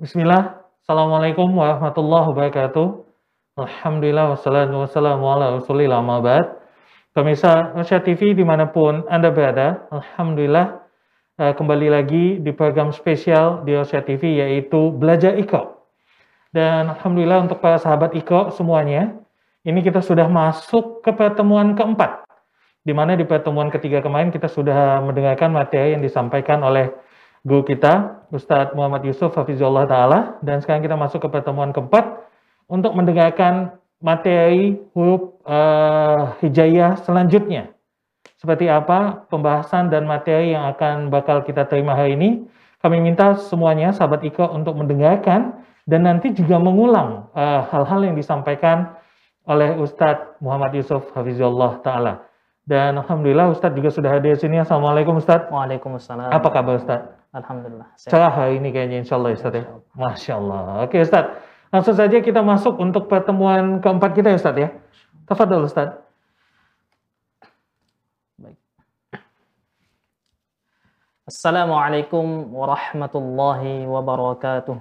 Bismillah. Assalamualaikum warahmatullahi wabarakatuh. Alhamdulillah wassalatu wassalamu ala rasulillah. Pemirsa Rusya TV di mana pun Anda berada, Alhamdulillah eh, kembali lagi di program spesial di Rusya TV yaitu Belajar Iqra. Dan Alhamdulillah untuk para sahabat Iqra semuanya, ini kita sudah masuk ke pertemuan keempat. Di mana di pertemuan ketiga kemarin kita sudah mendengarkan materi yang disampaikan oleh guru kita, Ustadz Muhammad Yusuf Hafizullah Ta'ala. Dan sekarang kita masuk ke pertemuan keempat untuk mendengarkan materi huruf uh, hijayah selanjutnya. Seperti apa pembahasan dan materi yang akan bakal kita terima hari ini. Kami minta semuanya, sahabat Iko, untuk mendengarkan dan nanti juga mengulang eh, hal-hal uh, yang disampaikan oleh Ustadz Muhammad Yusuf Hafizullah Ta'ala. Dan Alhamdulillah Ustadz juga sudah hadir di sini. Assalamualaikum Ustadz. Waalaikumsalam. Apa kabar Ustadz? Alhamdulillah. Cerah hari ini kayaknya insya Allah Ustaz ya. Masya Allah. Oke Ustaz. Langsung saja kita masuk untuk pertemuan keempat kita ya Ustaz ya. Tafadol Ustaz. Baik. Assalamualaikum warahmatullahi wabarakatuh.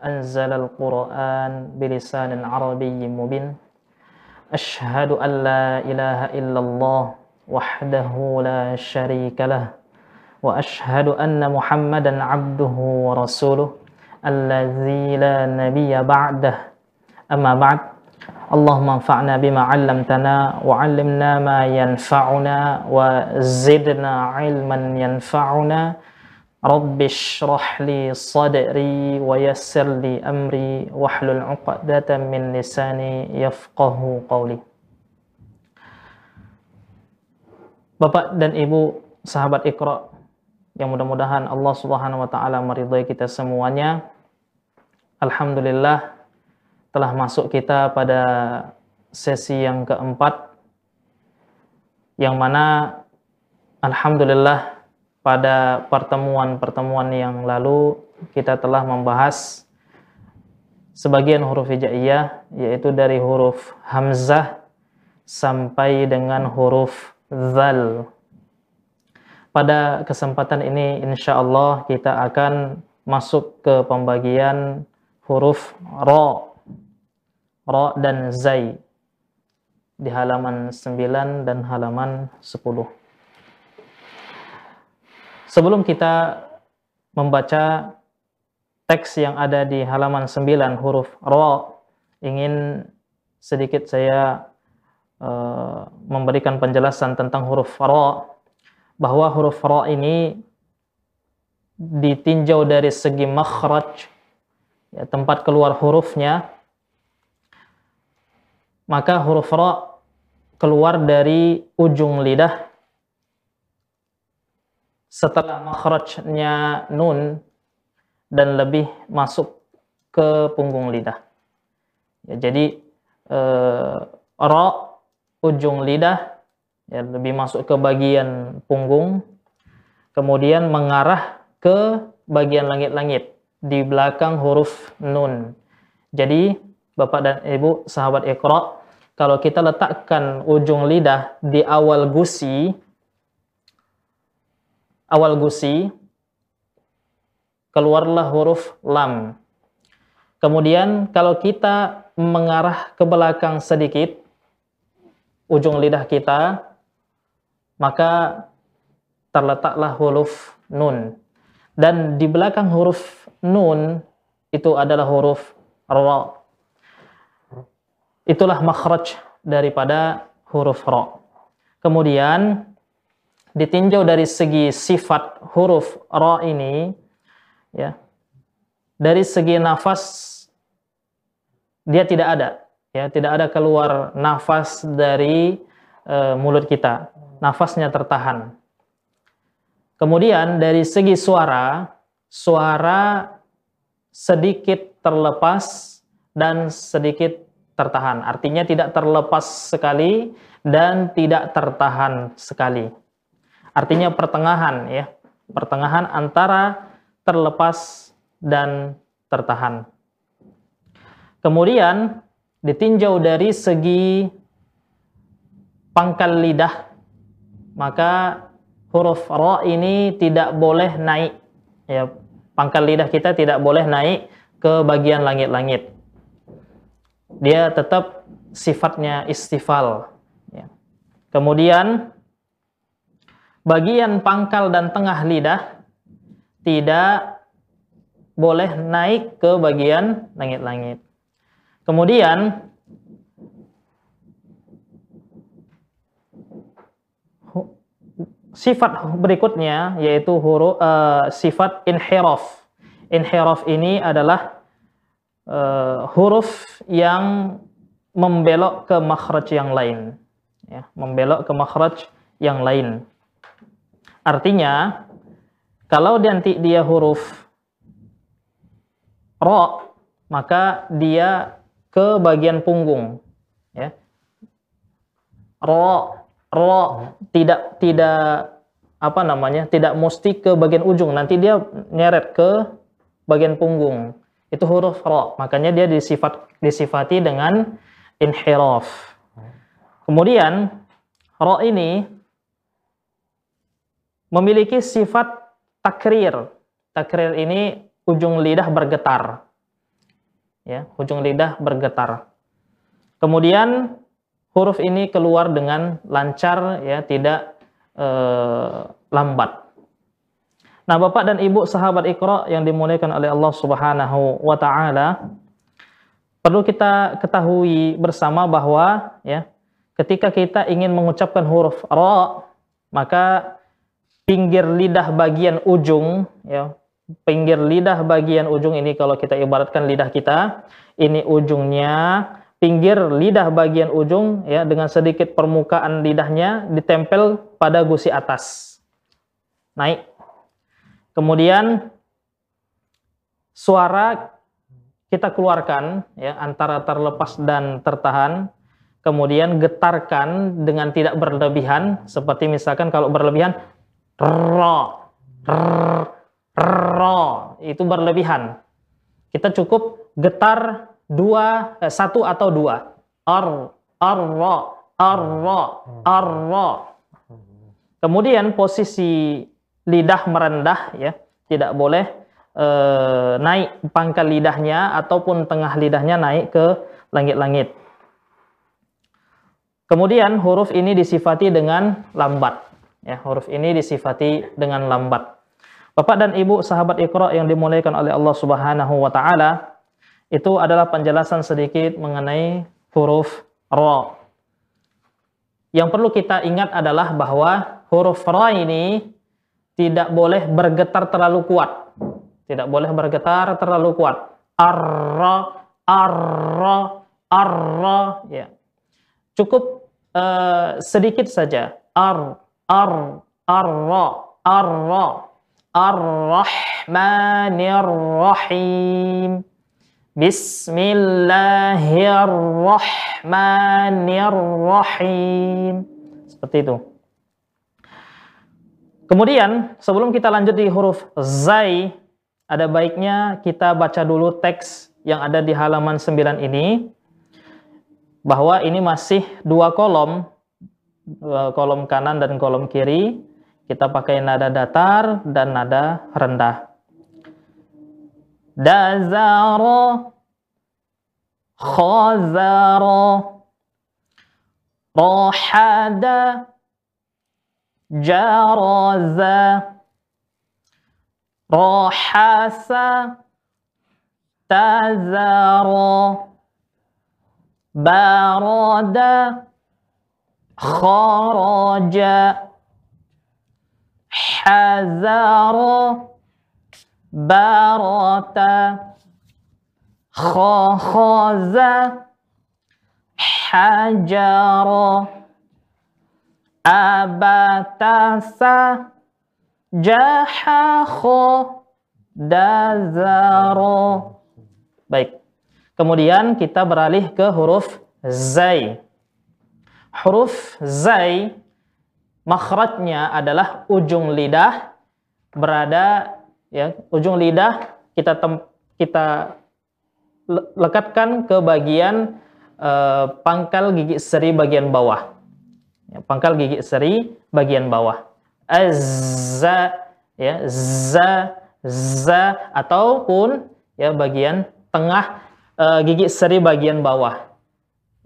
Alhamdulillahilladzi anzala al-Qur'an bilisanin arabiyyin mubin. Ashhadu an la ilaha illallah وحده لا شريك له وأشهد أن محمدا عبده ورسوله الذي لا نبي بعده أما بعد اللهم انفعنا بما علمتنا وعلمنا ما ينفعنا وزدنا علما ينفعنا رب اشرح لي صدري ويسر لي امري واحلل عقدة من لساني يفقه قولي Bapak dan Ibu sahabat Iqra yang mudah-mudahan Allah Subhanahu wa taala meridhai kita semuanya. Alhamdulillah telah masuk kita pada sesi yang keempat yang mana alhamdulillah pada pertemuan-pertemuan yang lalu kita telah membahas sebagian huruf hijaiyah yaitu dari huruf hamzah sampai dengan huruf zal. Pada kesempatan ini insya Allah kita akan masuk ke pembagian huruf ro, ro dan zai di halaman 9 dan halaman 10. Sebelum kita membaca teks yang ada di halaman 9 huruf ro, ingin sedikit saya Eh, memberikan penjelasan tentang huruf ra bahwa huruf ra ini ditinjau dari segi makhraj ya, tempat keluar hurufnya. Maka huruf ra keluar dari ujung lidah setelah makhrajnya nun dan lebih masuk ke punggung lidah ya, jadi eh, ra ujung lidah ya lebih masuk ke bagian punggung kemudian mengarah ke bagian langit-langit di belakang huruf nun. Jadi Bapak dan Ibu sahabat Iqra kalau kita letakkan ujung lidah di awal gusi awal gusi keluarlah huruf lam. Kemudian kalau kita mengarah ke belakang sedikit ujung lidah kita, maka terletaklah huruf nun. Dan di belakang huruf nun itu adalah huruf ra. Itulah makhraj daripada huruf ra. Kemudian ditinjau dari segi sifat huruf ra ini ya. Dari segi nafas dia tidak ada ya. Tidak ada keluar nafas dari e, mulut kita. Nafasnya tertahan. Kemudian dari segi suara suara sedikit terlepas dan sedikit tertahan. Artinya tidak terlepas sekali dan tidak tertahan sekali artinya pertengahan ya pertengahan antara terlepas dan tertahan Kemudian ditinjau dari segi pangkal lidah, maka huruf ra ini tidak boleh naik. Ya, pangkal lidah kita tidak boleh naik ke bagian langit-langit. Dia tetap sifatnya istifal. Ya. Kemudian bagian pangkal dan tengah lidah tidak boleh naik ke bagian langit-langit. Kemudian sifat berikutnya yaitu huruf uh, sifat inhiraf. Inhiraf ini adalah uh, huruf yang membelok ke makhraj yang lain. Ya, membelok ke makhraj yang lain. Artinya, kalau nanti dia huruf ro, maka dia ke bagian punggung. Ya. Ro, ro tidak tidak apa namanya tidak mesti ke bagian ujung nanti dia nyeret ke bagian punggung itu huruf ro makanya dia disifat disifati dengan inhiraf kemudian ro ini memiliki sifat takrir. Takrir ini ujung lidah bergetar. Ya ujung lidah bergetar. Kemudian huruf ini keluar dengan lancar ya tidak eh, lambat. Nah, Bapak dan Ibu sahabat Iqra yang dimuliakan oleh Allah Subhanahu wa taala, perlu kita ketahui bersama bahwa ya, ketika kita ingin mengucapkan huruf ra, maka pinggir lidah bagian ujung ya, pinggir lidah bagian ujung ini kalau kita ibaratkan lidah kita, ini ujungnya pinggir lidah bagian ujung ya dengan sedikit permukaan lidahnya ditempel pada gusi atas. Naik. Kemudian suara kita keluarkan ya antara terlepas dan tertahan. Kemudian getarkan dengan tidak berlebihan seperti misalkan kalau berlebihan ro ro itu berlebihan. Kita cukup getar dua eh, satu atau dua. Ar arra arra arra kemudian posisi lidah merendah ya tidak boleh eh, naik pangkal lidahnya ataupun tengah lidahnya naik ke langit-langit. Kemudian huruf ini disifati dengan lambat ya huruf ini disifati dengan lambat Bapak dan Ibu sahabat Iqra yang dimuliakan oleh Allah Subhanahu wa taala itu adalah penjelasan sedikit mengenai huruf ra. Yang perlu kita ingat adalah bahwa huruf ra ini tidak boleh bergetar terlalu kuat. Tidak boleh bergetar terlalu kuat. Arra, arra, arra. Ya. Cukup uh, sedikit saja. Ar, ar, arra, arra. Ar-Rahmanir-Rahim. Bismillahirrahmanirrahim. Seperti itu. Kemudian, sebelum kita lanjut di huruf zai, ada baiknya kita baca dulu teks yang ada di halaman 9 ini bahwa ini masih dua kolom kolom kanan dan kolom kiri. Kita pakai nada datar dan nada rendah. Dazara khazara rahada jaraza rahasa tazara barada kharaja hazara barata khakhaza hajara abatasa jahakho dazaro baik. Kemudian kita beralih ke huruf zai huruf zai makhrajnya adalah ujung lidah berada ya ujung lidah kita tem, kita le- lekatkan ke bagian eh, pangkal gigi seri bagian bawah. Ya, pangkal gigi seri bagian bawah. Azza ya, za za ataupun ya bagian tengah eh, gigi seri bagian bawah.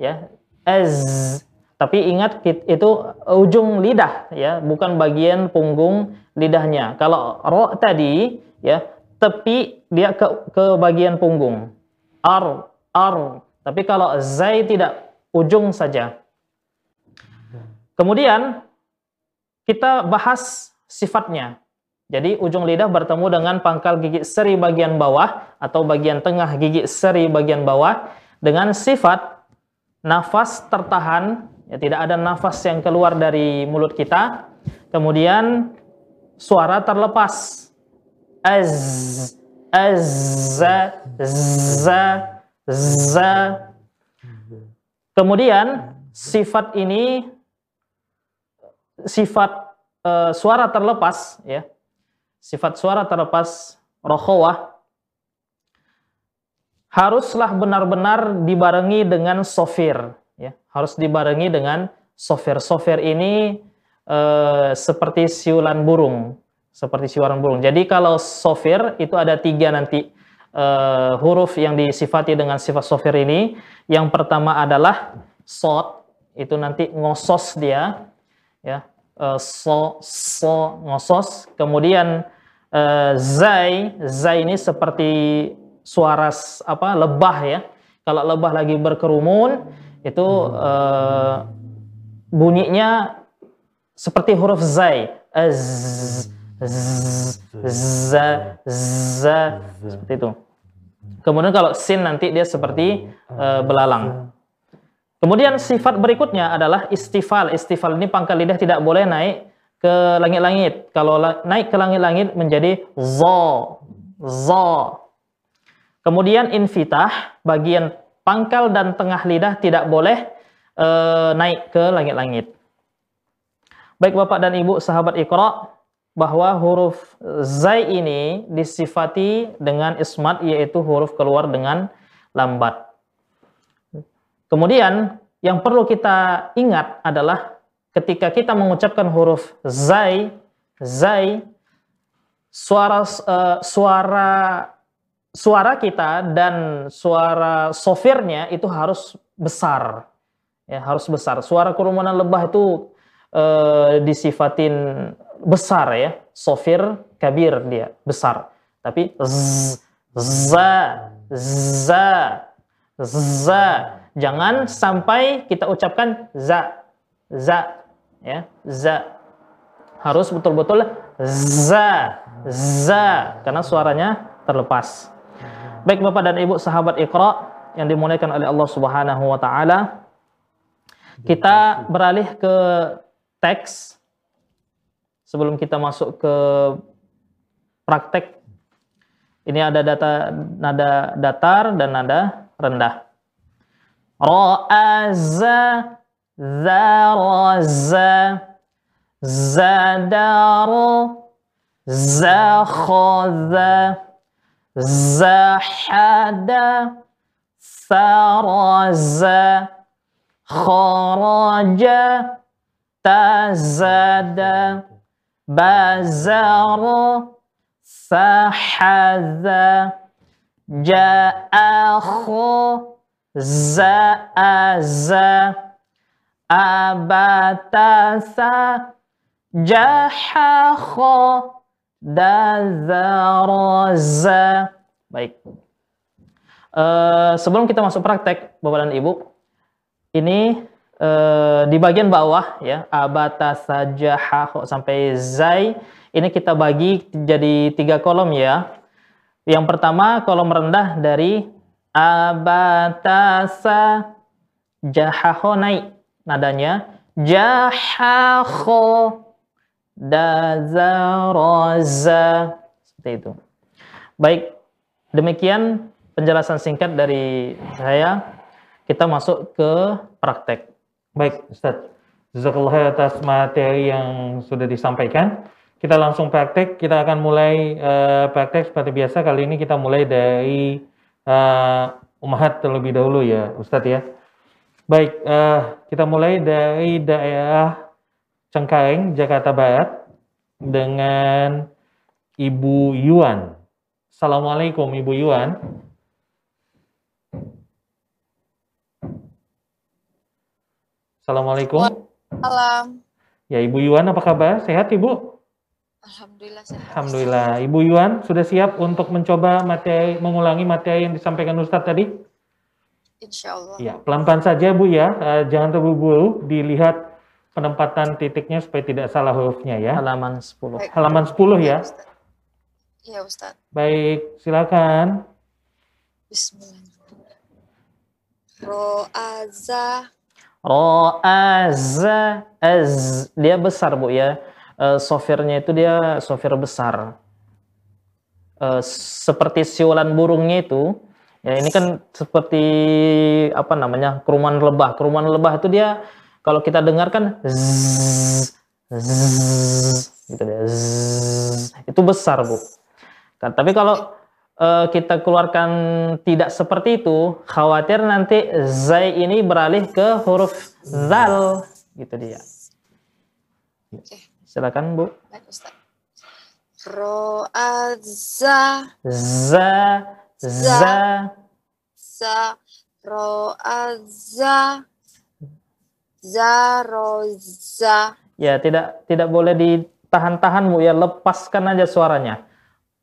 Ya, az tapi ingat itu ujung lidah ya, bukan bagian punggung lidahnya. Kalau ro tadi ya, tepi dia ke ke bagian punggung. Ar ar. Tapi kalau zai tidak ujung saja. Kemudian kita bahas sifatnya. Jadi ujung lidah bertemu dengan pangkal gigi seri bagian bawah atau bagian tengah gigi seri bagian bawah dengan sifat nafas tertahan, ya tidak ada nafas yang keluar dari mulut kita. Kemudian suara terlepas. Az, az, za. Kemudian sifat ini sifat eh, suara terlepas ya. Sifat suara terlepas rokhawah haruslah benar-benar dibarengi dengan sofir ya harus dibarengi dengan sofir ini eh, seperti siulan burung seperti siulan burung. Jadi kalau sofir itu ada tiga nanti eh, huruf yang disifati dengan sifat sofir ini. Yang pertama adalah sod itu nanti ngosos dia ya. Eh, so so ngosos. Kemudian eh, zai zai ini seperti suara apa lebah ya. Kalau lebah lagi berkerumun itu eh, bunyinya seperti huruf zai. Z, za, seperti itu. Kemudian kalau sin nanti dia seperti eh, belalang. Kemudian sifat berikutnya adalah istifal. Istifal ini pangkal lidah tidak boleh naik ke langit-langit. Kalau la- naik ke langit-langit menjadi zo, zo. Kemudian infitah, bagian pangkal dan tengah lidah tidak boleh eh, naik ke langit-langit. Baik Bapak dan Ibu sahabat Iqra, bahwa huruf zai ini disifati dengan ismat yaitu huruf keluar dengan lambat. Kemudian yang perlu kita ingat adalah ketika kita mengucapkan huruf zai, zai suara eh, suara suara kita dan suara sofirnya itu harus besar. Ya, harus besar. Suara kerumunan lebah itu eh, disifatin besar ya. Sofir kabir dia, besar. Tapi z, za, za, za. Jangan sampai kita ucapkan za, za, ya, za. Harus betul-betul za, za, karena suaranya terlepas. Baik Bapak dan Ibu sahabat Iqra yang dimuliakan oleh Allah Subhanahu wa taala. Kita beralih ke teks sebelum kita masuk ke praktek. Ini ada data nada datar dan nada rendah. Ra'aza zaraza zadaro zakhadha zahada faraza kharaja tazada bazara fahaza ja'akhu za'aza abatasa jahakho dazaraza. Baik. Eh, sebelum kita masuk praktek Bapak dan Ibu ini eh, di bagian bawah ya abata saja sampai zai ini kita bagi jadi tiga kolom ya. Yang pertama kolom rendah dari abatasa jahaho naik nadanya. Jahaho dazaraza seperti itu baik demikian penjelasan singkat dari saya kita masuk ke praktek Baik, Ustaz. Jazakallah atas materi yang sudah disampaikan. Kita langsung praktek. Kita akan mulai eh, praktek seperti biasa. Kali ini kita mulai dari eh, Umahat terlebih dahulu ya Ustadz ya. Baik, eh, kita mulai dari daerah Cengkareng, Jakarta Barat dengan Ibu Yuan. Assalamualaikum Ibu Yuan. Assalamualaikum. Salam. Ya Ibu Yuan apa kabar? Sehat Ibu? Alhamdulillah sehat. Alhamdulillah. Ibu Yuan sudah siap untuk mencoba materi, mengulangi materi yang disampaikan Ustadz tadi? Insya Allah. Ya, pelan-pelan saja Bu ya. Eh, jangan terburu-buru. Dilihat penempatan titiknya supaya tidak salah hurufnya ya. Halaman 10. Baik. Halaman 10 ya. Ustaz. Iya Ustaz. Baik, silakan. Bismillahirrahmanirrahim. Ro'aza. Ro'aza az dia besar Bu ya. Eh, sofirnya itu dia sofir besar. Eh, seperti siulan burungnya itu ya ini kan seperti apa namanya? keruman lebah. Keruman lebah itu dia kalau kita dengar kan zzz, zzz, gitu zzz. itu besar, Bu. Kan, tapi kalau eh, kita keluarkan tidak seperti itu, khawatir nanti zai ini beralih ke huruf zal, gitu dia. Oke. Silakan Bu. Baik Ustaz. Za, za, Za. Za. Roza. ya tidak tidak boleh ditahan-tahan Bu ya, lepaskan aja suaranya.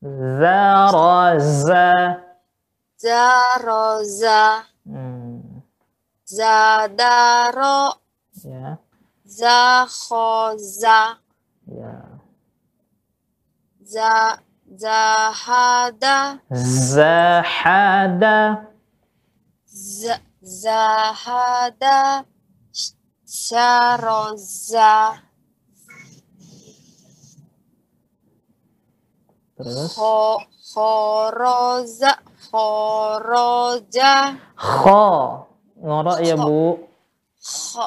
Za, ro, za. Za. Roza. Hmm, Zadaro. ya, Za. Khoza. ya. Za. Zahada. Zahada, Z- Zahada Syaroza terus? Kho Khoroza Khoroja kho, ngorok ya Bu, Kho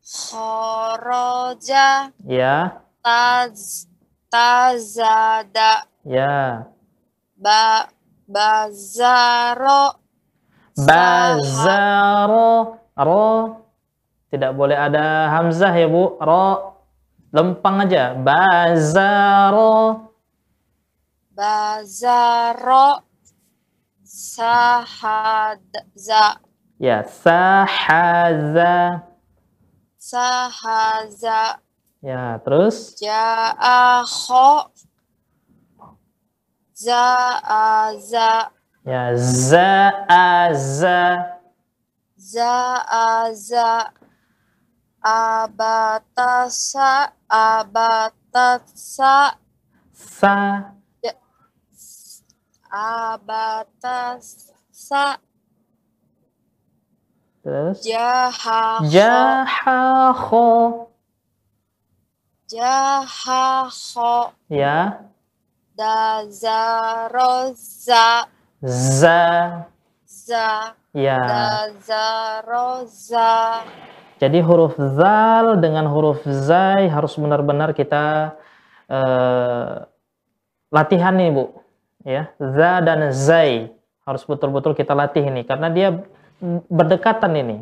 Khoroja ya, Taz Tazada. Ya. Ba Bazaro Bazaro, ro, tidak boleh ada hamzah ya Bu, ro, lempang aja. Bazaro, Bazaro. Sahadza ya, sahaza, Sahaza. Ya, terus? Ja'akho. Za'aza. Ya, za'aza, Za'aza Abatasa Abatasa sa, Abatasa terus? Jahakho jahakho, Jahakho ya, Dazaroza. Za, Za. Ya. Dazaroza Jadi huruf zal dengan huruf zai harus benar-benar kita eh, latihan nih Bu. Ya, za dan zai harus betul-betul kita latih ini karena dia berdekatan ini.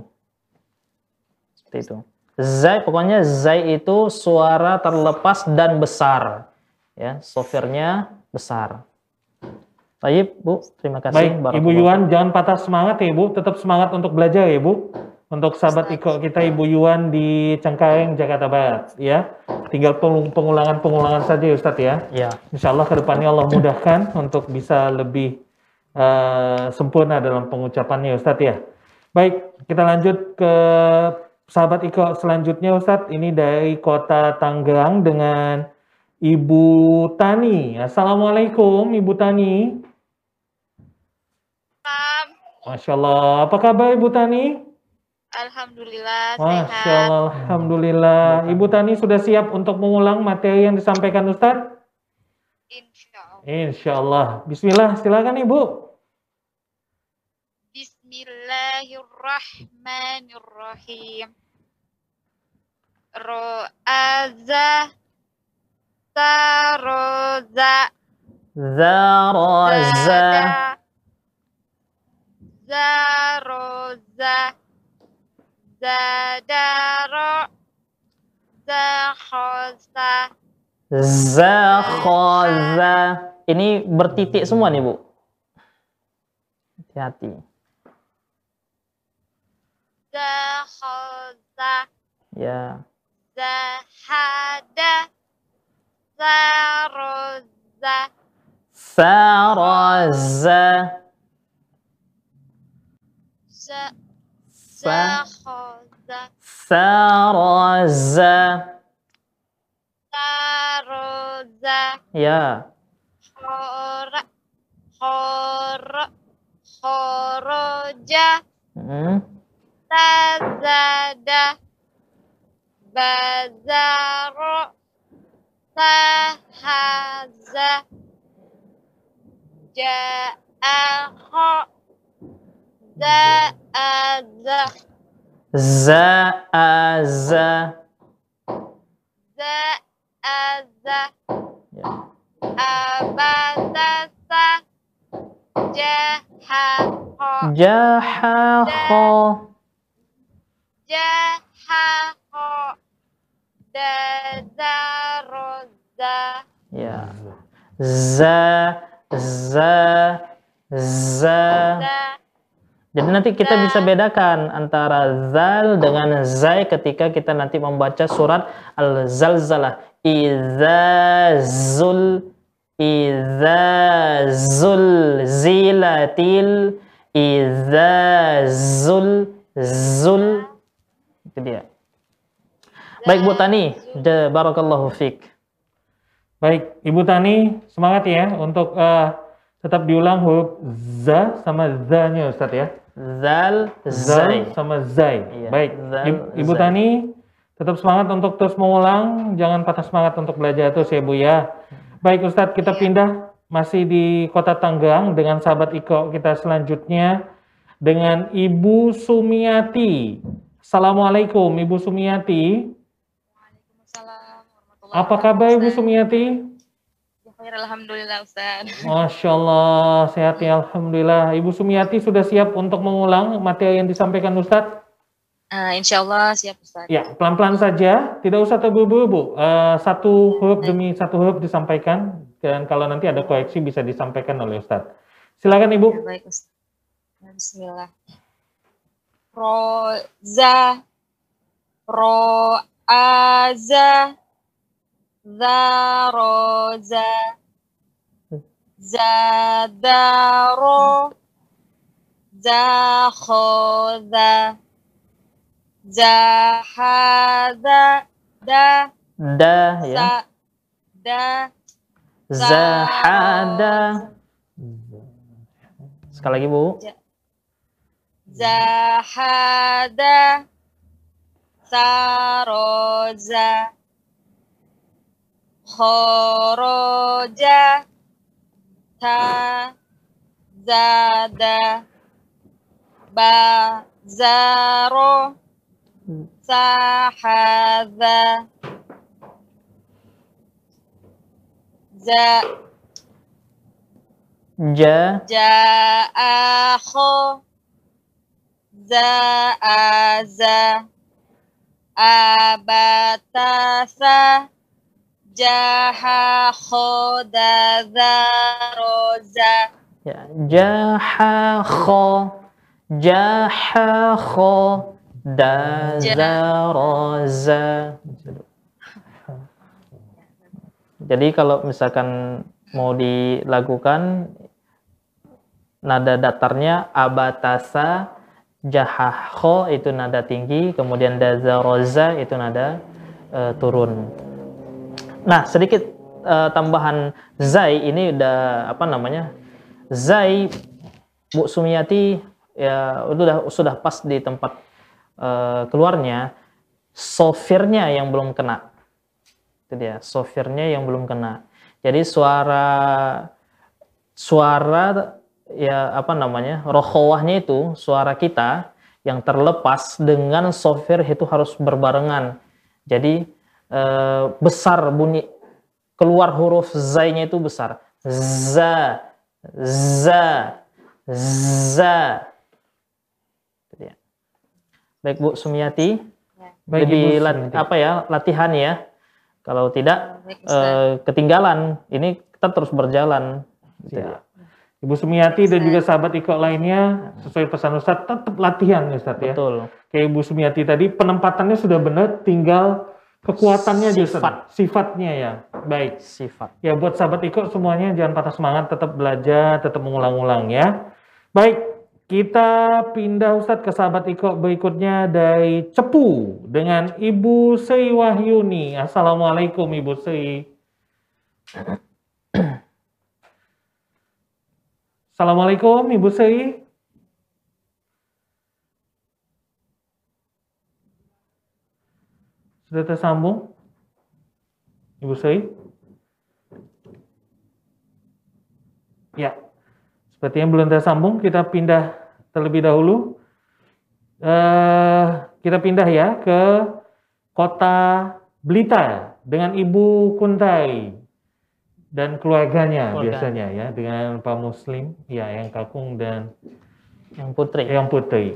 Seperti itu. Zai pokoknya zai itu suara terlepas dan besar. Ya, sofirnya besar. Baik, Bu. Terima kasih. Baik, Ibu Yuan jangan patah semangat ya Ibu, tetap semangat untuk belajar ya Ibu. Untuk sahabat Iko kita Ibu Yuan di Cengkareng, Jakarta Barat ya. Tinggal pengul- pengulangan-pengulangan saja ya Ustadz ya. Ya. Insya Allah ke depannya Allah mudahkan untuk bisa lebih eh, sempurna dalam pengucapannya Ustadz ya. Baik, kita lanjut ke sahabat Iko selanjutnya Ustadz. Ini dari kota Tangerang dengan Ibu Tani. Assalamualaikum Ibu Tani. Masya Allah. Apa kabar Ibu Tani? Alhamdulillah Masya Allah. Alhamdulillah. Ibu Tani sudah siap untuk mengulang materi yang disampaikan Ustadz? Insya Allah. Insya Allah. Bismillah, silakan Ibu. Bismillahirrahmanirrahim. Ro'aza Saroza Zaroza. Zada zaroza zadaro zakhoza Zakhoza. Ini bertitik semua nih, Bu. Hati-hati. zakhoza Ya. zahada zaroza Saraza. za Sa zakhoza Saraza. zaroza Ya. khora khoroja Hmm. tazada bazaro sahaza ja'akho za'aza Za'aza. za'aza Ya. abasasa jahakho Jahakho. jahakho dazaroza Ya. Za. Za. Za. za Jadi nanti kita bisa bedakan antara zal dengan zai ketika kita nanti membaca surat Al-Zalzalah. Iza zul iza zul zilatil iza zul zul itu dia. Baik Bu Tani, de barakallahu fik. Baik, Ibu Tani, semangat ya untuk eh, tetap diulang huruf za sama za-nya Ustaz ya. Zal Zal zai. sama zai. Iya, Baik, zal, Ibu, Ibu zai. Tani tetap semangat untuk terus mengulang, jangan patah semangat untuk belajar terus ya Bu ya. Baik Ustadz, kita pindah masih di Kota Tanggerang dengan sahabat Iko kita selanjutnya dengan Ibu Sumiati. Assalamualaikum Ibu Sumiati. Waalaikumsalam warahmatullahi Apa kabar Ibu. Sumiati? Khair, Alhamdulillah Ustaz. Masya Allah, sehat ya Alhamdulillah. Ibu Sumiati sudah siap untuk mengulang materi yang disampaikan Ustadz? Uh, insya Allah siap Ustaz. Ya, pelan-pelan saja, tidak usah terburu-buru, Bu. Eh, satu huruf demi satu huruf disampaikan, dan kalau nanti ada koreksi bisa disampaikan oleh Ustadz. Silakan Ya, Ibu. baik Ustaz. Bismillah. Roza Roaza Zaroza. Zadaro. Zakhoza Zahada. Da. Da ya. Sa Da. Zahada. Sekali lagi Bu. Zahada. Saroza Khoroja Ta Zada Bazaro Sahada Za Ja. Ja'akho Za'aza Abatasa Jahakho Dazaroza Ya, jahakho jahakho dazaroza. Jadi kalau misalkan mau dilakukan nada datarnya abatasa jahakho itu nada tinggi, kemudian dazaroza itu nada eh, turun. Nah, sedikit eh, tambahan zai ini udah apa namanya? Zai Bu Sumiati ya udah sudah pas di tempat eh, keluarnya sofirnya yang belum kena. Itu dia, sofirnya yang belum kena. Jadi suara suara ya apa namanya? rokhawahnya itu suara kita yang terlepas dengan sofir itu harus berbarengan. Jadi eh, besar bunyi keluar huruf zai-nya itu besar. Za za za Baik Bu Sumiati, Baik, lebih Ibu lat- Sumiati. apa ya latihan ya. Kalau tidak Baik, eh, ketinggalan, ini kita terus berjalan. Gitu Ya. ya. Ibu Sumiati dan juga sahabat Iko lainnya sesuai pesan Ustadz tetap latihan Ustadz ya. Betul. Kayak Ibu Sumiati tadi penempatannya sudah benar, tinggal kekuatannya. Sifat. Sifatnya ya. Baik. Sifat. Ya buat sahabat Iko semuanya jangan patah semangat, tetap belajar, tetap mengulang-ulang ya. Baik, kita pindah Ustadz ke sahabat Iko berikutnya dari Cepu dengan Ibu Sri Wahyuni. Assalamualaikum Ibu Sri. Assalamualaikum Ibu Sri. Sudah tersambung? Ibu Sri? Ya, sepertinya belum tersambung. Kita pindah terlebih dahulu. Eh, kita pindah ya ke kota Blitar dengan Ibu Kuntai dan keluarganya Keluarga. biasanya ya dengan Pak Muslim, ya yang kakung dan Yang putri. yang putri.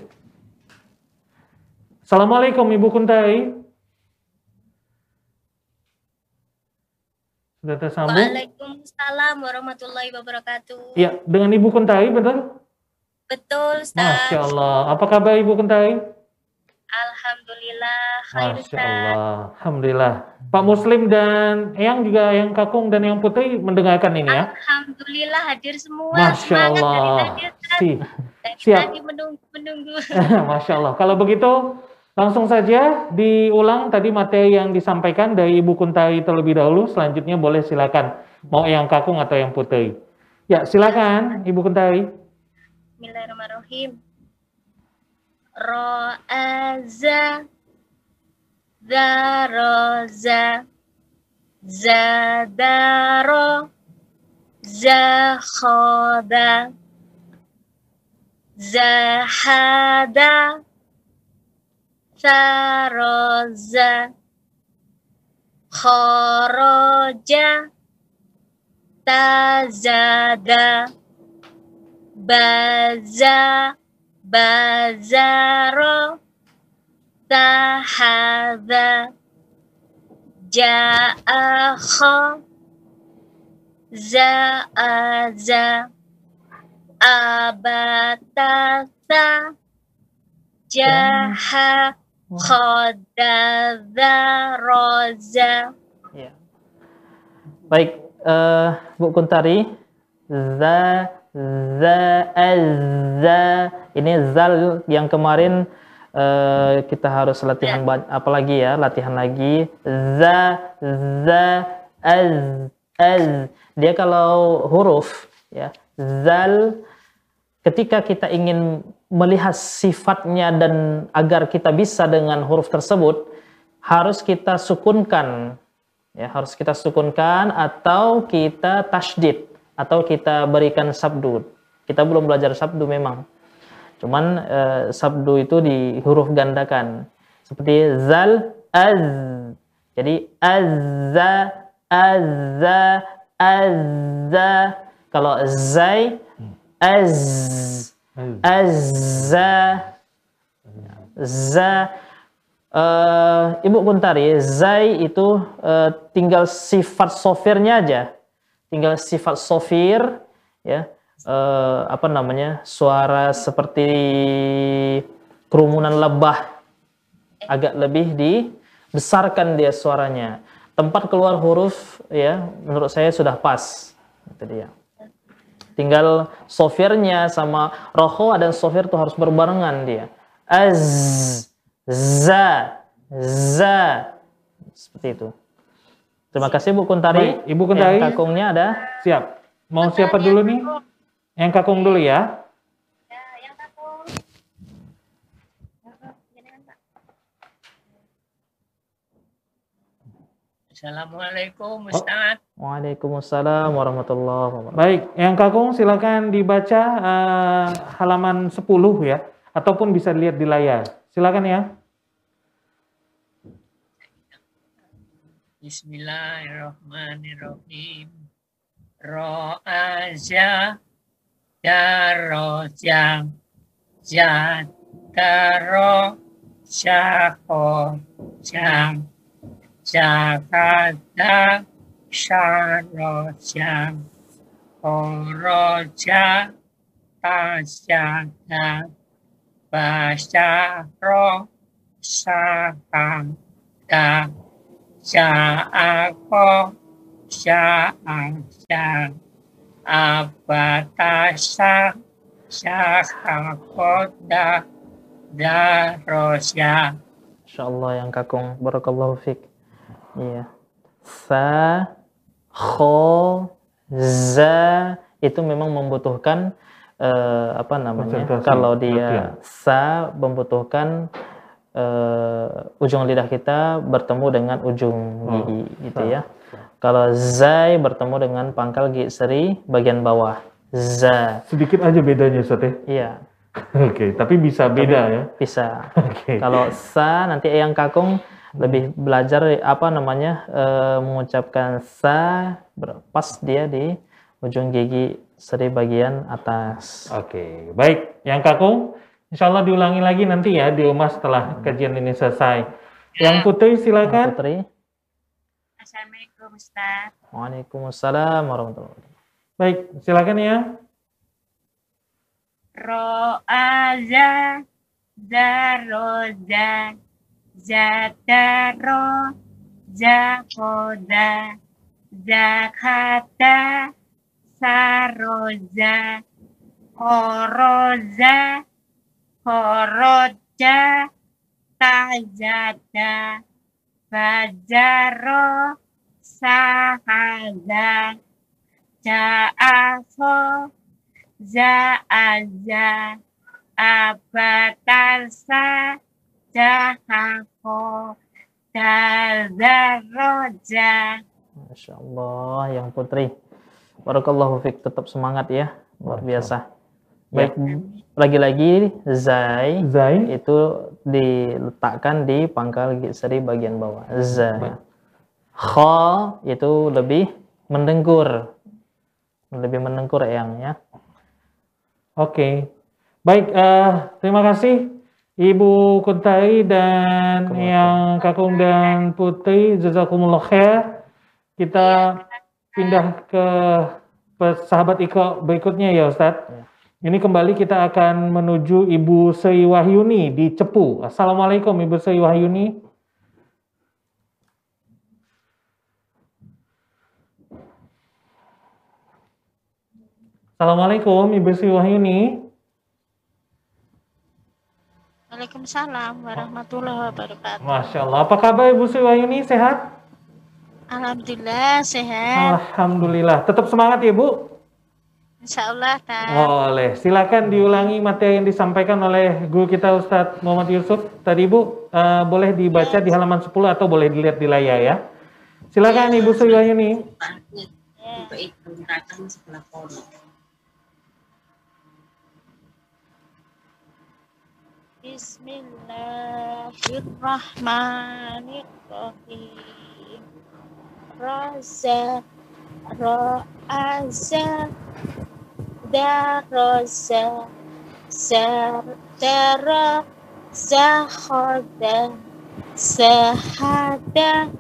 Assalamualaikum Ibu Kuntai. Sudah tersambung? Waalaikumsalam warahmatullahi wabarakatuh. Ya, dengan Ibu Kuntai, betul? Betul, Ustaz. Masya Allah. Apa kabar Ibu Kuntai? Alhamdulillah, khair Masya. Allah. Alhamdulillah. Pak Muslim dan Eyang juga yang kakung dan yang putri mendengarkan ini ya. Alhamdulillah hadir semua. Masya Semangat dari Allah. tadi, Ustaz. Si, Dari siap. tadi menunggu-menunggu. Masya Allah. Kalau begitu, langsung saja diulang tadi materi yang disampaikan dari Ibu Kuntai terlebih dahulu. Selanjutnya boleh silakan. Mau yang kakung atau yang putri. Ya, silakan Ibu Kuntai. Bismillahirrahmanirrahim. Ro'aza Zaroza Zadaro Zakhoda Zahada Saroza Khoroja. Tazada. Baza. Bazaro. Tahadha Ja'akha Za'aza. Abatasa Jaha Khodadha Roza Ya. Baik, eh, Bu Kuntari, za za za ini zal yang kemarin eh, kita harus latihan ba- apa lagi ya? Latihan lagi. Za za az az. Dia kalau huruf ya, zal ketika kita ingin melihat sifatnya dan agar kita bisa dengan huruf tersebut harus kita sukunkan. Ya harus kita sukunkan atau kita tasdid atau kita berikan sabdu. Kita belum belajar sabdu memang. Cuman eh, sabdu itu di huruf gandakan. Seperti zal az. Jadi azza azza azza. Kalau zai az azza. Za eh, Ibu Kuntari zai itu eh, tinggal sifat sofirnya aja. Tinggal sifat sofir ya. Eh, apa namanya? Suara seperti kerumunan lebah agak lebih dibesarkan dia suaranya. Tempat keluar huruf ya menurut saya sudah pas. Itu dia tinggal sofirnya sama roho dan sofir itu harus berbarengan dia az za za seperti itu terima kasih Bu Kuntari Baik, Ibu Kuntari. Yang kakungnya ada Siap. Mau siapa dulu nih? Yang kakung dulu ya. Ya, Assalamualaikum Ustaz. Waalaikumsalam warahmatullahi wabarakatuh Baik, yang kakung silakan dibaca eh, halaman 10 ya, ataupun bisa dilihat di layar. Silakan ya. Bismillahirrahmanirrahim. Ro'aza daroja jataro syakhoja jakada syaroja koroja tasyada basyaro syakada sya'ako sya'asya abatasa syakakoda darosya Masya Allah yang kakung. Barakallahu fiq. Iya. Sa, kho, za itu memang membutuhkan eh, apa namanya? Konsentrasi, Kalau dia sa membutuhkan eh, ujung lidah kita bertemu dengan ujung Oh, gigi gitu sa. ya. Kalau zai bertemu dengan pangkal gigi seri bagian bawah. Za. Sedikit aja bedanya Ustaz ya. Iya, Oke, tapi bisa beda ya. bisa. Oke. Kalau sa nanti yang kakung lebih belajar apa namanya eh, mengucapkan sa pas dia di ujung gigi seri bagian atas. Oke, baik. Yang kakung, insya Allah diulangi lagi nanti ya di rumah setelah kajian ini selesai. Yang putri Yang silakan. Putri. Assalamualaikum Ustaz. Waalaikumsalam warahmatullahi wabarakatuh. Baik, silakan ya. Ro'aza Zaroza Zataro Zakoda Zakata Saroza Koroza Koroja Tajada Bajaro Sahada Ja'afo Za'aza Abatarsa Jahako Dazaroja Masya Allah yang Putri. Barakallahu fiq tetap semangat ya. Luar biasa. Baik, lagi-lagi zai Zai. itu diletakkan di pangkal gigi seri bagian bawah. Baik. Za. Kha itu lebih mendengkur. Lebih mendengkur yang ya. Oke. Baik, eh, terima kasih Ibu Kuntai dan Kemudian. yang Kakung dan Putri. Jazakumullah khair. Kita pindah ke sahabat Iko berikutnya ya Ustadz. Ya. Ini kembali kita akan menuju Ibu Sri Wahyuni di Cepu. Assalamualaikum Ibu Sri Wahyuni. Assalamualaikum Ibu Sri Wahyuni. Waalaikumsalam warahmatullahi wabarakatuh. Masya Allah. Apa kabar Ibu Sri Wahyuni? Sehat? Alhamdulillah sehat. Alhamdulillah. Tetap semangat ya Bu. Insya Allah tak. Boleh. Silakan diulangi materi yang disampaikan oleh guru kita Ustadz Muhammad Yusuf. Tadi Bu, eh, boleh dibaca di halaman 10 atau boleh dilihat di layar ya. Silakan Ibu Sri Wahyuni. Bismillahirrahmanirrahim. Raza, ro'aza, daroza, zar, dara, zakhoda, sahada,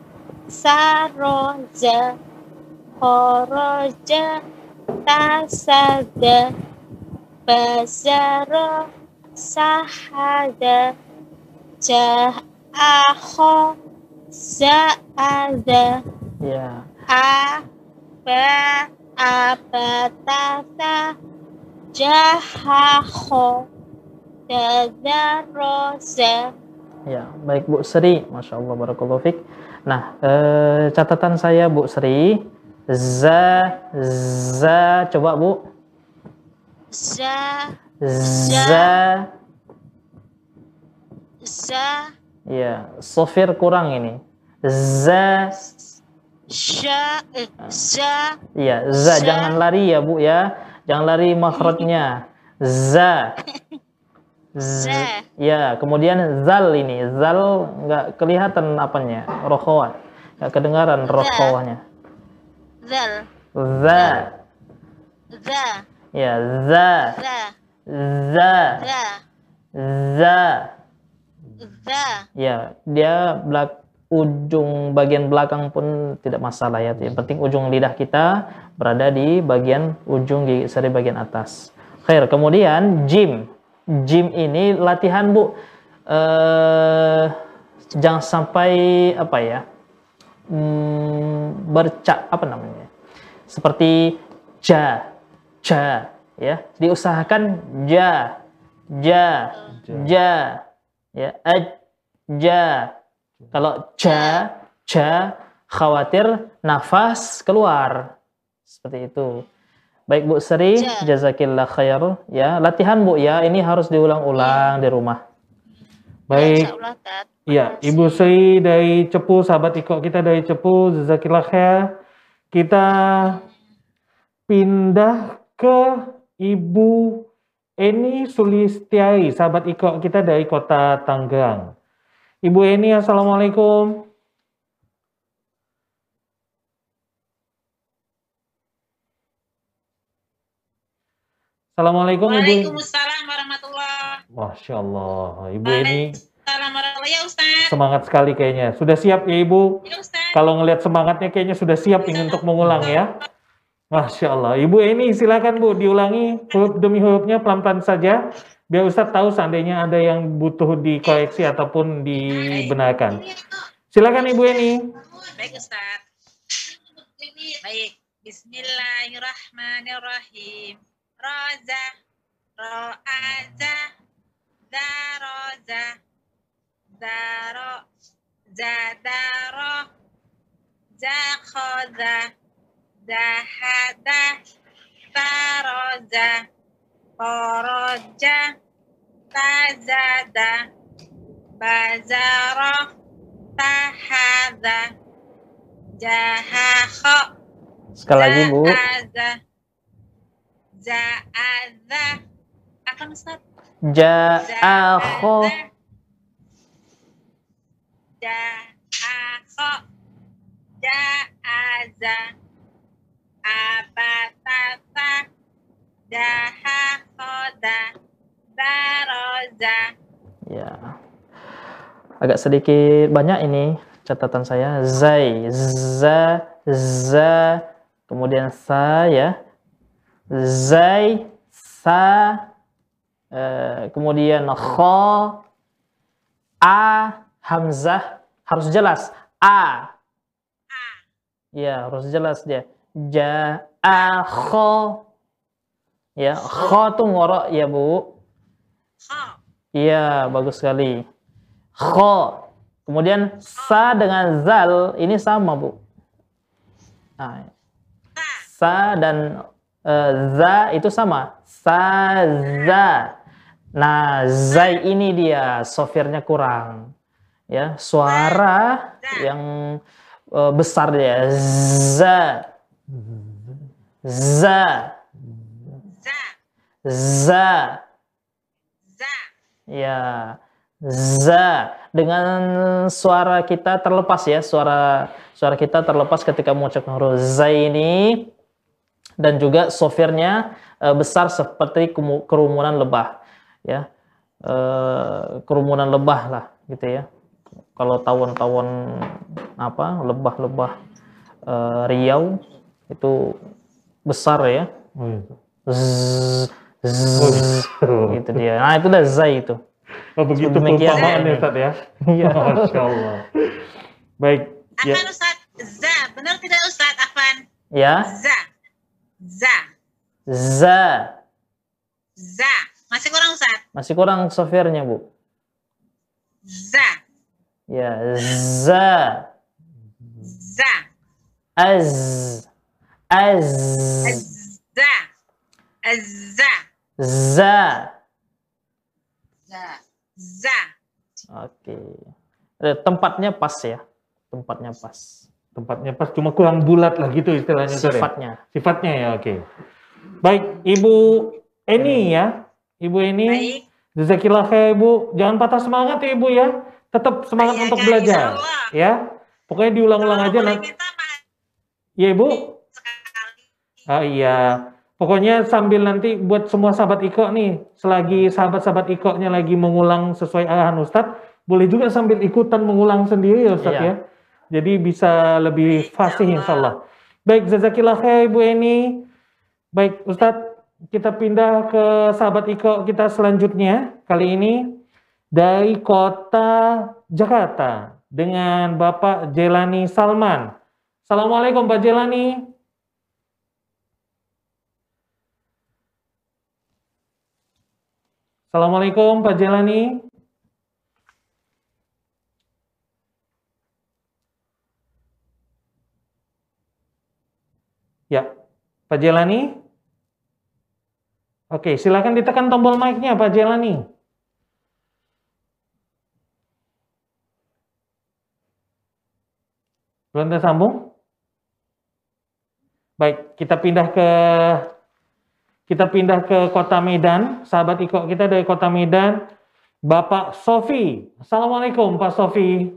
saroza, khoroja, tasada, bazaro, sahada, ja'akho, za'ada, Ya. aba, abatata, jahakho, dadaroza, Ya, baik Bu Sri, Masya Allah, Barakallahu Fik. Nah, eh, catatan saya Bu Sri, za, za, coba Bu, za, za, za, ya, sofir kurang ini, za, sya, eh, za, ya, za, jangan lari ya Bu ya, jangan lari makhrajnya, za, Z- za, ya, kemudian zal ini, zal nggak kelihatan apanya, rokhawat, nggak kedengaran rokhawahnya, zal, za, za, ya, za, za, za, za, za, Za. Ya, dia belak ujung bagian belakang pun tidak masalah ya. Yang penting ujung lidah kita berada di bagian ujung gigi seri bagian atas. Khair. Kemudian jim. Jim ini latihan Bu. Eh jangan sampai apa ya? Hmm, bercak apa namanya? Seperti ja, ja ya. Diusahakan ja, ja, ja ya aj ja kalau ja ja khawatir nafas keluar seperti itu baik Bu Sri Ja. jazakillah khair ya latihan Bu ya ini harus diulang-ulang di rumah Baik. Insyaallah, Tat. Iya, Ibu Sri dari Cepu, sahabat ikut kita dari Cepu, Jazakillah khair. Kita pindah ke Ibu Eni Sulistiai, sahabat ikut kita dari kota Tangerang. Ibu Eni, Assalamualaikum. Assalamualaikum Ibu. Waalaikumsalam. Masya Allah, Ibu Eni ya Ustaz. semangat sekali kayaknya. Sudah siap ya Ibu? Ya Ustaz. Kalau ngelihat semangatnya kayaknya sudah siap ingin untuk mengulang ya. Masya Allah. Ibu ini silakan Bu diulangi huruf demi hurufnya pelan-pelan saja. Biar Ustadz tahu seandainya ada yang butuh dikoreksi ataupun dibenarkan. Silakan Ibu ini. Baik Ustaz. Baik. Bismillahirrahmanirrahim. Roza. Ro'aza. Daroza. Daro. Zadaro. Zakhoza. Dahada. Taroza. Koroja. Tazada. Bazaro. Tahada. Jahakho. sekali lagi Bu. Za'aza. Apa Ustaz? ja'akho Ja'akho. Ja'aza. Abatata. Jahakhoda. Daroza. ya. Agak sedikit banyak ini catatan saya. Zai za za. Kemudian sa ya. Zai sa. Eh, kemudian kho a hamzah. Harus jelas. A. Ya harus jelas dia ja a kho ya kho tuh ngorok ya bu. Iya, bagus sekali. Kho. Kemudian sa dengan zal ini sama, Bu. Nah, sa dan eh, za itu sama. Sa za. Nah, zai ini dia softwarenya kurang. Ya, suara yang eh, besar dia. Za. Za. Za. Za. Za. Ya, za dengan suara kita terlepas ya, suara suara kita terlepas ketika mengucapkan huruf za ini dan juga softwarenya eh, besar seperti kerumunan lebah ya. Eh, kerumunan lebah lah gitu ya. Kalau tawon-tawon apa, lebah-lebah eh, Riau itu besar ya. Oh, iya. Zzz, zzz, gitu dia. Nah, itu udah zai itu. Oh begitu Demikian. perumpamaan ya Ustaz ya. Iya. Masya Allah. Baik. Ya. Afan Ustaz. Za. Benar tidak Ustaz? Afan. Ya, Za. Za. za. Za. Masih kurang Ustaz? Masih kurang softwarenya, Bu. Za. Ya, za. Za. Az. Az. Azza. Azza. Za. Za. Za. Oke. Eh, Tempatnya pas ya. Tempatnya pas. Tempatnya pas cuma kurang bulat lah gitu istilahnya Ustaz ya? Sifatnya. Sifatnya ya oke. Baik, Ibu Eni ya. Ibu Eni, Baik. jazakillah khair Ibu. Jangan patah semangat ya Ibu ya. Tetap semangat Iya, untuk kan, belajar. Ya. Pokoknya diulang-ulang aja nanti. minta mah Ya Ibu. Ah iya. Pokoknya sambil nanti buat semua sahabat Iko nih, selagi sahabat-sahabat Iko-nya lagi mengulang sesuai arahan Ustadz, boleh juga sambil ikutan mengulang sendiri ya Ustadz Iya. ya. Jadi bisa lebih fasih insya Allah. Baik, jazakillah khair Bu Eni. Baik Ustadz, kita pindah ke sahabat Iko kita selanjutnya. Kali ini dari kota Jakarta dengan Bapak Jelani Salman. Assalamualaikum Pak Jelani. Assalamualaikum Pak Jelani. Ya, Pak Jelani. Oke, silakan ditekan tombol mic-nya Pak Jelani. Belum tersambung? Baik, kita pindah ke kita pindah ke Kota Medan. Sahabat Iko kita dari Kota Medan, Bapak Sofi. Assalamualaikum Pak Sofi.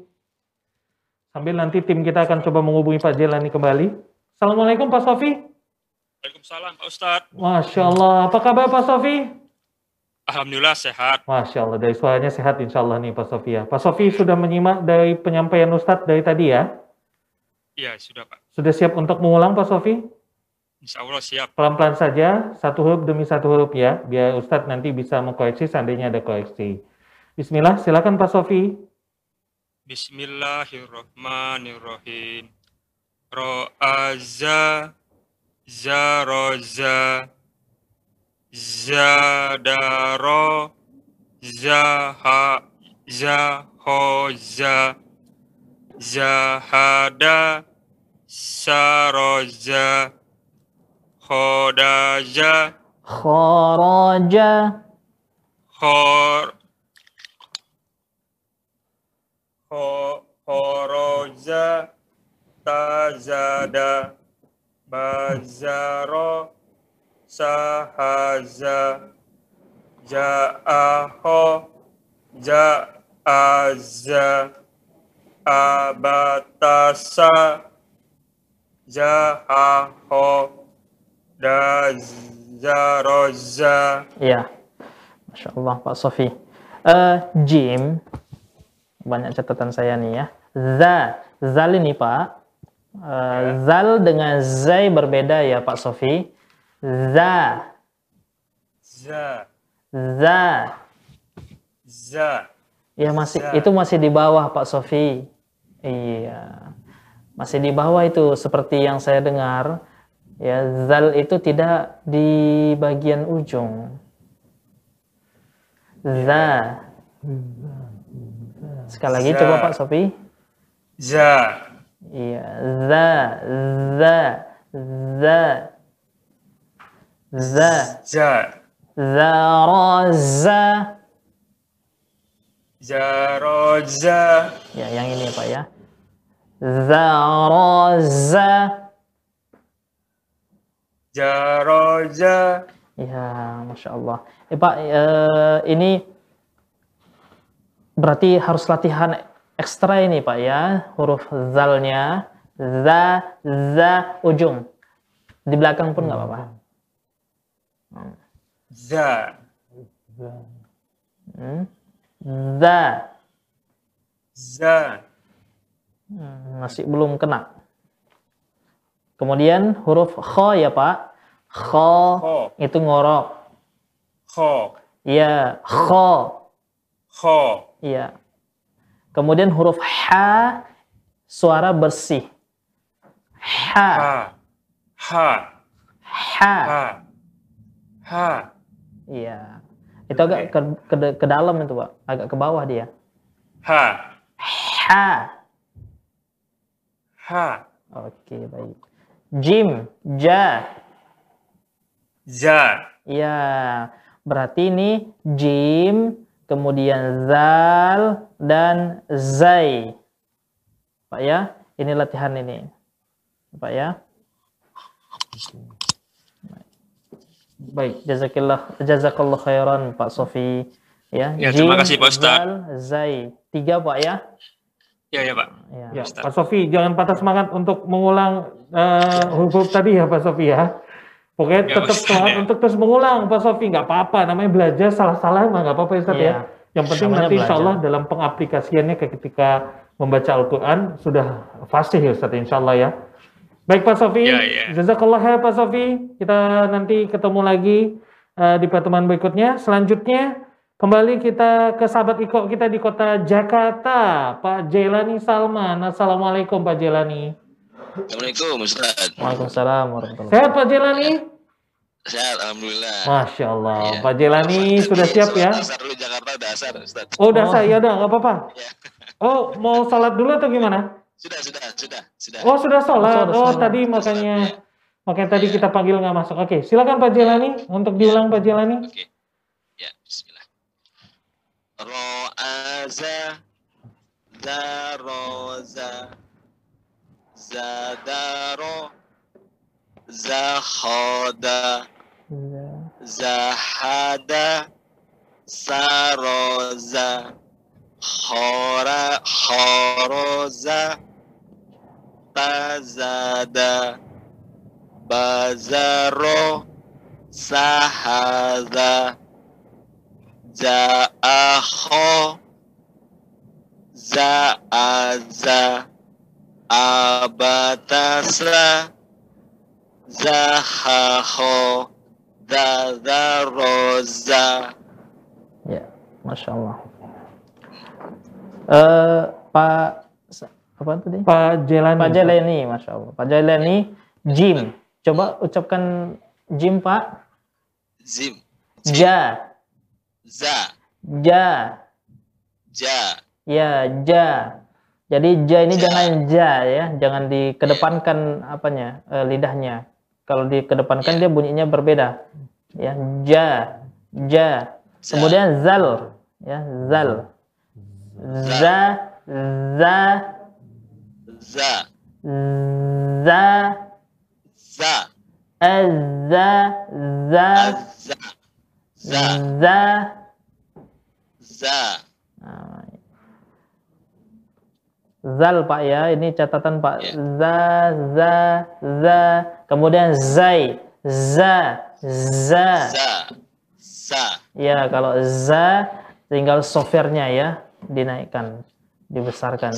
Sambil nanti tim kita akan coba menghubungi Pak Jelani kembali. Assalamualaikum Pak Sofi. Waalaikumsalam Pak Ustadz. Masya Allah. Apa kabar Pak Sofi? Alhamdulillah sehat. Masya Allah. Dari suaranya sehat insya Allah nih Pak Sofi ya. Pak Sofi sudah menyimak dari penyampaian Ustadz dari tadi ya. Iya sudah Pak. Sudah siap untuk mengulang Pak Sofi? Insya Allah siap. Pelan-pelan saja, satu huruf demi satu huruf ya, biar Ustadz nanti bisa mengkoreksi seandainya ada koreksi. Bismillah, silakan Pak Sofi. Bismillahirrahmanirrahim. Ro'aza zaroza zadaro zaha zahoza zahada saroza khodaja Kharaja. khor kho- khoroja tazada bazaro. Sahaza ja'aho. Ja'aza. Abatasa jahaho dazaroza Iya. Masya Allah Pak Sofi. Eh, Jim. Banyak catatan saya nih ya. Za. Zal ini Pak. Eh, zal dengan zai berbeda ya Pak Sofi. Za. za Za. za Ya masih Za. itu masih di bawah Pak Sofi. Iya. Masih di bawah itu seperti yang saya dengar. Ya, zal itu tidak di bagian ujung. Za. Sekali lagi Za. coba Pak Sofi. za Iya, za, za, za, za, za zaraza. zaroza Ya, yang ini ya Pak ya. Zaraza. Jaroza Ya, Masya Allah. Eh Pak, eh, ini berarti harus latihan ekstra ini Pak ya. Huruf zalnya. Za, za, ujung. Di belakang pun nggak apa-apa. za Hmm. Za. za Hmm, masih belum kena. Kemudian huruf kho ya Pak. Kho Kho. itu ngorok. kho Iya, kho. kho Iya. Kemudian huruf ha suara bersih. Ha, ha ha ha. ha ha Iya. Itu agak ke, ke, ke dalam itu, Pak. Agak ke bawah dia. ha Ha. ha Oke, baik. Jim, ja. za Iya. Berarti ini jim, kemudian zal dan zai. Pak ya, ini latihan ini. Pak ya. Baik, Jazakillah, jazakallah khairan Pak Sofi. Ya, Ya, terima kasih, Pak Ustadz. Zal, Zai. Tiga Pak ya. Ya ya pak Ya. ya. Pak Sofi jangan patah semangat untuk mengulang eh, huruf tadi ya Pak Sofi ya. Pokoknya Ya, tetap Ustaz, semangat ya. untuk terus mengulang Pak Sofi, nggak apa-apa. Namanya belajar salah-salah emang nggak apa-apa Ustaz Iya. ya. Yang penting Namanya nanti insya. Allah dalam pengaplikasiannya ketika membaca Al-Quran sudah fasih ya Ustaz insya Allah ya. Baik Pak Sofi, Ya, ya. jazakallah khair Pak Sofi. Kita nanti ketemu lagi eh, di pertemuan berikutnya. Selanjutnya kembali kita ke sahabat Iko kita di kota Jakarta, Pak Jelani Salman. Assalamualaikum Pak Jelani. Assalamualaikum Ustaz. Waalaikumsalam warahmatullahi Sehat Pak Jelani? Sehat Alhamdulillah. Masya Allah, Iya. Pak Jelani sudah siap ya? Dasar dulu Jakarta udah asar Ustaz. Oh, udah Oh. saya udah nggak apa-apa. Iya. Oh, mau sholat dulu atau gimana? Sudah, sudah, sudah, sudah. Oh, sudah sholat. Sudah Oh, sholat. tadi Sudah makanya makanya tadi Iya. kita panggil nggak masuk. Oke, silakan Pak Jelani untuk diulang Pak Jelani. Oke. Ya, bismillah. Ro'aza Zaroza Zadaro Zahoda Zahada Saroza Khora Khoroza Tazada Bazaro Sahada Za'akho Za'aza Abatasa Zahaho Dadaroza Ya, masya Allah. Eh, Pak apa tadi? Pak Jelani. Pak Jailani, masya Allah. Pak Jailani, Jim. Coba ucapkan Jim Pak. Zim Ja, Za ja, Ja. Ya ja. Jadi ja ini jangan ja ya, jangan dikedepankan apanya eh, lidahnya. Kalau dikedepankan dia bunyinya berbeda. Ya, ja, ja. Kemudian zal, ya zal, za, za, Za. Za, Za. Azza, za, Azza Za. Za. Za Nah, Zal Pak ya, ini catatan Pak. Ya. Za, za, za. Kemudian zai, za, za. Za Za Ya, kalau za tinggal softwarenya ya dinaikkan, dibesarkan.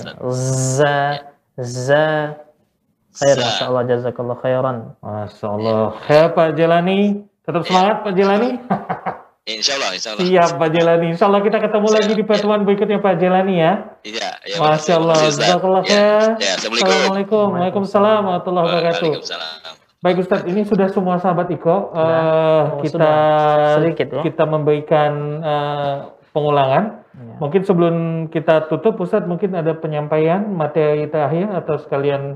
Za, za. Khair. Masya Allah, jazakallah khairan. Masya Allah. Khair Pak Jelani. Tetap semangat Pak Jelani. Insya Allah Insya Allah Siap Pak Jelani. Insya Allah kita ketemu Siap, lagi di ya. pertemuan berikutnya Pak Jelani ya. Iya ya, Masya Allah. Jazakallah Ya, ya, Assalamualaikum Assalamualaikum. Waalaikumsalam warahmatullahi wabarakatuh. Waalaikumsalam Baik Ustadz, ini sudah semua sahabat Iko. Eh, Oh, kita. Sedikit ya. kita memberikan eh, pengulangan. Ya. Mungkin sebelum kita tutup, Ustadz mungkin ada penyampaian materi terakhir atau sekalian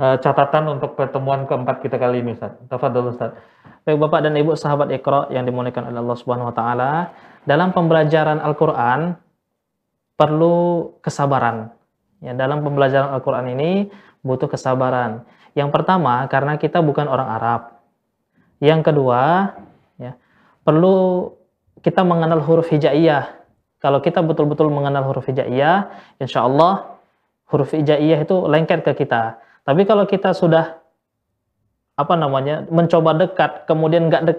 eh, catatan untuk pertemuan keempat kita kali ini, Ustadz. Tafadhol Ustadz. Baik Bapak dan Ibu sahabat Iqra yang dimuliakan oleh Allah Subhanahu wa taala, dalam pembelajaran Al-Qur'an perlu kesabaran. Ya, dalam pembelajaran Al-Qur'an ini butuh kesabaran. Yang pertama karena kita bukan orang Arab. Yang kedua, ya, perlu kita mengenal huruf hijaiyah. Kalau kita betul-betul mengenal huruf hijaiyah, insya Allah huruf hijaiyah itu lengket ke kita. Tapi kalau kita sudah apa namanya mencoba dekat kemudian nggak dek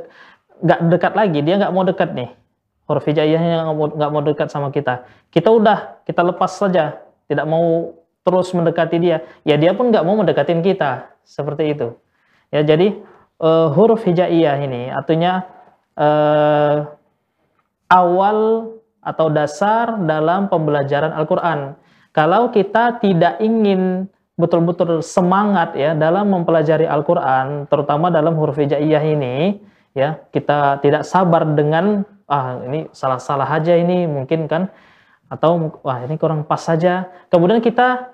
nggak dekat lagi dia nggak mau dekat nih. Huruf hijaiyahnya nggak mau dekat sama kita. Kita udah kita lepas saja. Tidak mau terus mendekati dia. Ya dia pun nggak mau mendekatin kita. Seperti itu. Ya jadi eh, huruf hijaiyah ini artinya eh, awal atau dasar dalam pembelajaran Al-Quran. Kalau kita tidak ingin betul-betul semangat ya dalam mempelajari Al-Qur'an terutama dalam huruf hijaiyah ini ya. Kita tidak sabar dengan ah ini salah-salah aja ini mungkin kan atau wah ini kurang pas saja. Kemudian kita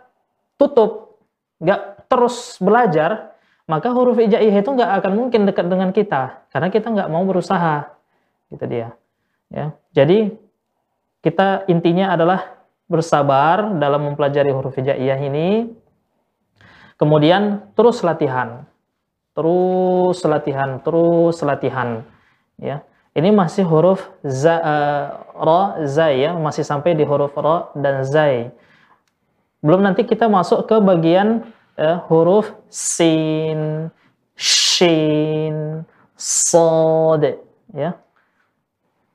tutup nggak terus belajar maka huruf hijaiyah itu nggak akan mungkin dekat dengan kita karena kita nggak mau berusaha gitu dia ya. Jadi kita intinya adalah bersabar dalam mempelajari huruf hijaiyah ini kemudian terus latihan. Terus latihan terus latihan. Ya. Ini masih huruf za, eh, ra zai ya. Masih sampai di huruf ra dan zai. Belum nanti kita masuk ke bagian eh, huruf sin shin sod ya.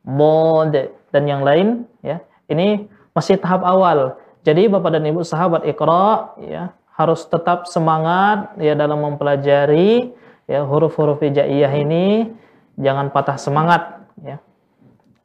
Bod dan yang lain ya. Ini masih tahap awal. Jadi bapak dan ibu sahabat ikra ya harus tetap semangat ya dalam mempelajari ya huruf-huruf hijaiyah ini. Jangan patah semangat ya.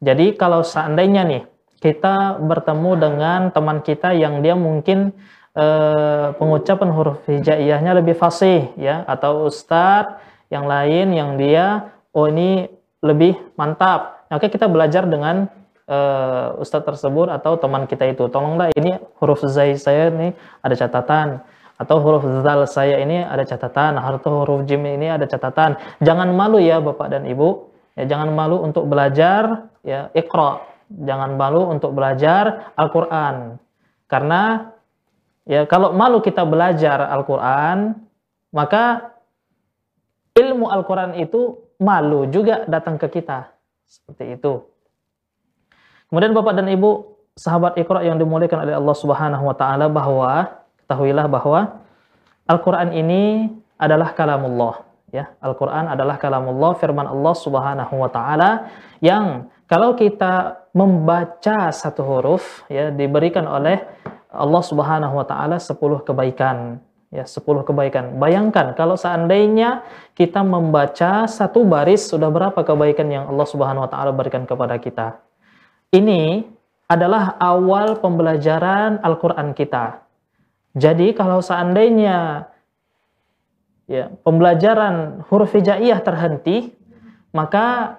Jadi kalau seandainya nih kita bertemu dengan teman kita yang dia mungkin eh, pengucapan huruf hijaiyahnya lebih fasih ya atau ustadz yang lain yang dia oh ini lebih mantap. Maka kita belajar dengan uh, ustadz tersebut atau teman kita itu. Tolonglah ini huruf zai saya ini ada catatan. Atau huruf zal saya ini ada catatan. Atau huruf jim ini ada catatan. Jangan malu ya bapak dan ibu. Ya jangan malu untuk belajar ya ikra jangan malu untuk belajar Al-Qur'an. Karena ya kalau malu kita belajar Al-Qur'an maka ilmu Al-Quran itu malu juga datang ke kita. Seperti itu. Kemudian Bapak dan Ibu, sahabat Iqra yang dimuliakan oleh Allah Subhanahu wa taala bahwa ketahuilah bahwa Al-Qur'an ini adalah kalamullah, ya. Al-Qur'an adalah kalamullah firman Allah Subhanahu wa taala yang kalau kita membaca satu huruf ya diberikan oleh Allah Subhanahu wa taala 10 kebaikan ya 10 kebaikan. Bayangkan kalau seandainya kita membaca satu baris sudah berapa kebaikan yang Allah Subhanahu wa taala berikan kepada kita. Ini adalah awal pembelajaran Al-Qur'an kita. Jadi kalau seandainya ya pembelajaran huruf hijaiyah terhenti, maka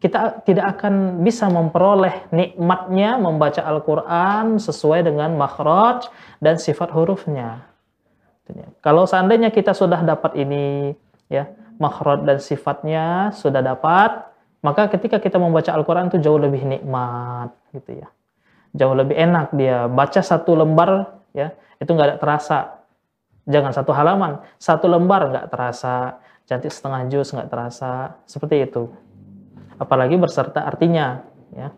kita tidak akan bisa memperoleh nikmatnya membaca Al-Quran sesuai dengan makhraj dan sifat hurufnya. Kalau seandainya kita sudah dapat ini, ya makhraj dan sifatnya sudah dapat, maka ketika kita membaca Al-Quran itu jauh lebih nikmat, gitu ya. Jauh lebih enak dia baca satu lembar, ya itu nggak ada terasa. Jangan satu halaman, satu lembar nggak terasa, cantik setengah juz nggak terasa, seperti itu. Apalagi berserta artinya, ya.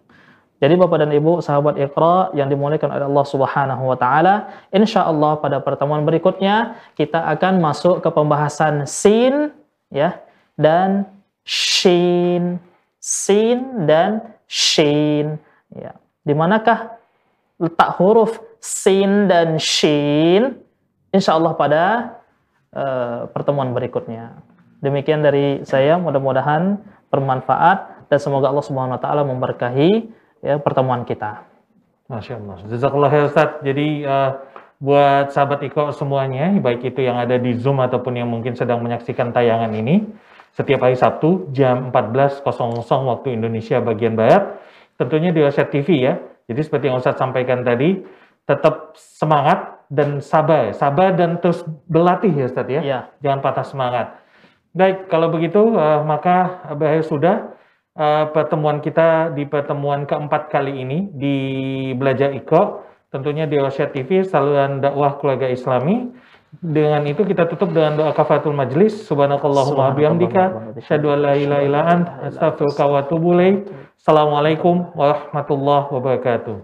Jadi Bapak dan Ibu sahabat Iqra yang dimuliakan oleh Allah Subhanahu wa taala, insyaallah pada pertemuan berikutnya kita akan masuk ke pembahasan sin ya dan shin. Sin dan shin ya. Di manakah letak huruf sin dan shin? Insyaallah pada uh, pertemuan berikutnya. Demikian dari saya, mudah-mudahan bermanfaat dan semoga Allah Subhanahu wa taala memberkahi ya pertemuan kita. Masya Allah. Jazakallah ya Ustaz. Jadi uh, buat sahabat Iko semuanya, baik itu yang ada di Zoom ataupun yang mungkin sedang menyaksikan tayangan ini, setiap hari Sabtu jam 14.00 waktu Indonesia bagian Barat, tentunya di Oset TV ya. Jadi seperti yang Ustaz sampaikan tadi, tetap semangat dan sabar, sabar dan terus berlatih ya Ustaz ya. ya. Jangan patah semangat. Baik, kalau begitu uh, maka berakhir sudah uh, pertemuan kita di pertemuan keempat kali ini di Belajar Iko, tentunya di Osya TV, saluran dakwah keluarga Islami. Dengan itu kita tutup dengan doa kafatul majlis. Subhanakallahumma bihamdika, syadu la ilaha illa ant, astaghfiruka wa atubu Assalamualaikum warahmatullahi wabarakatuh.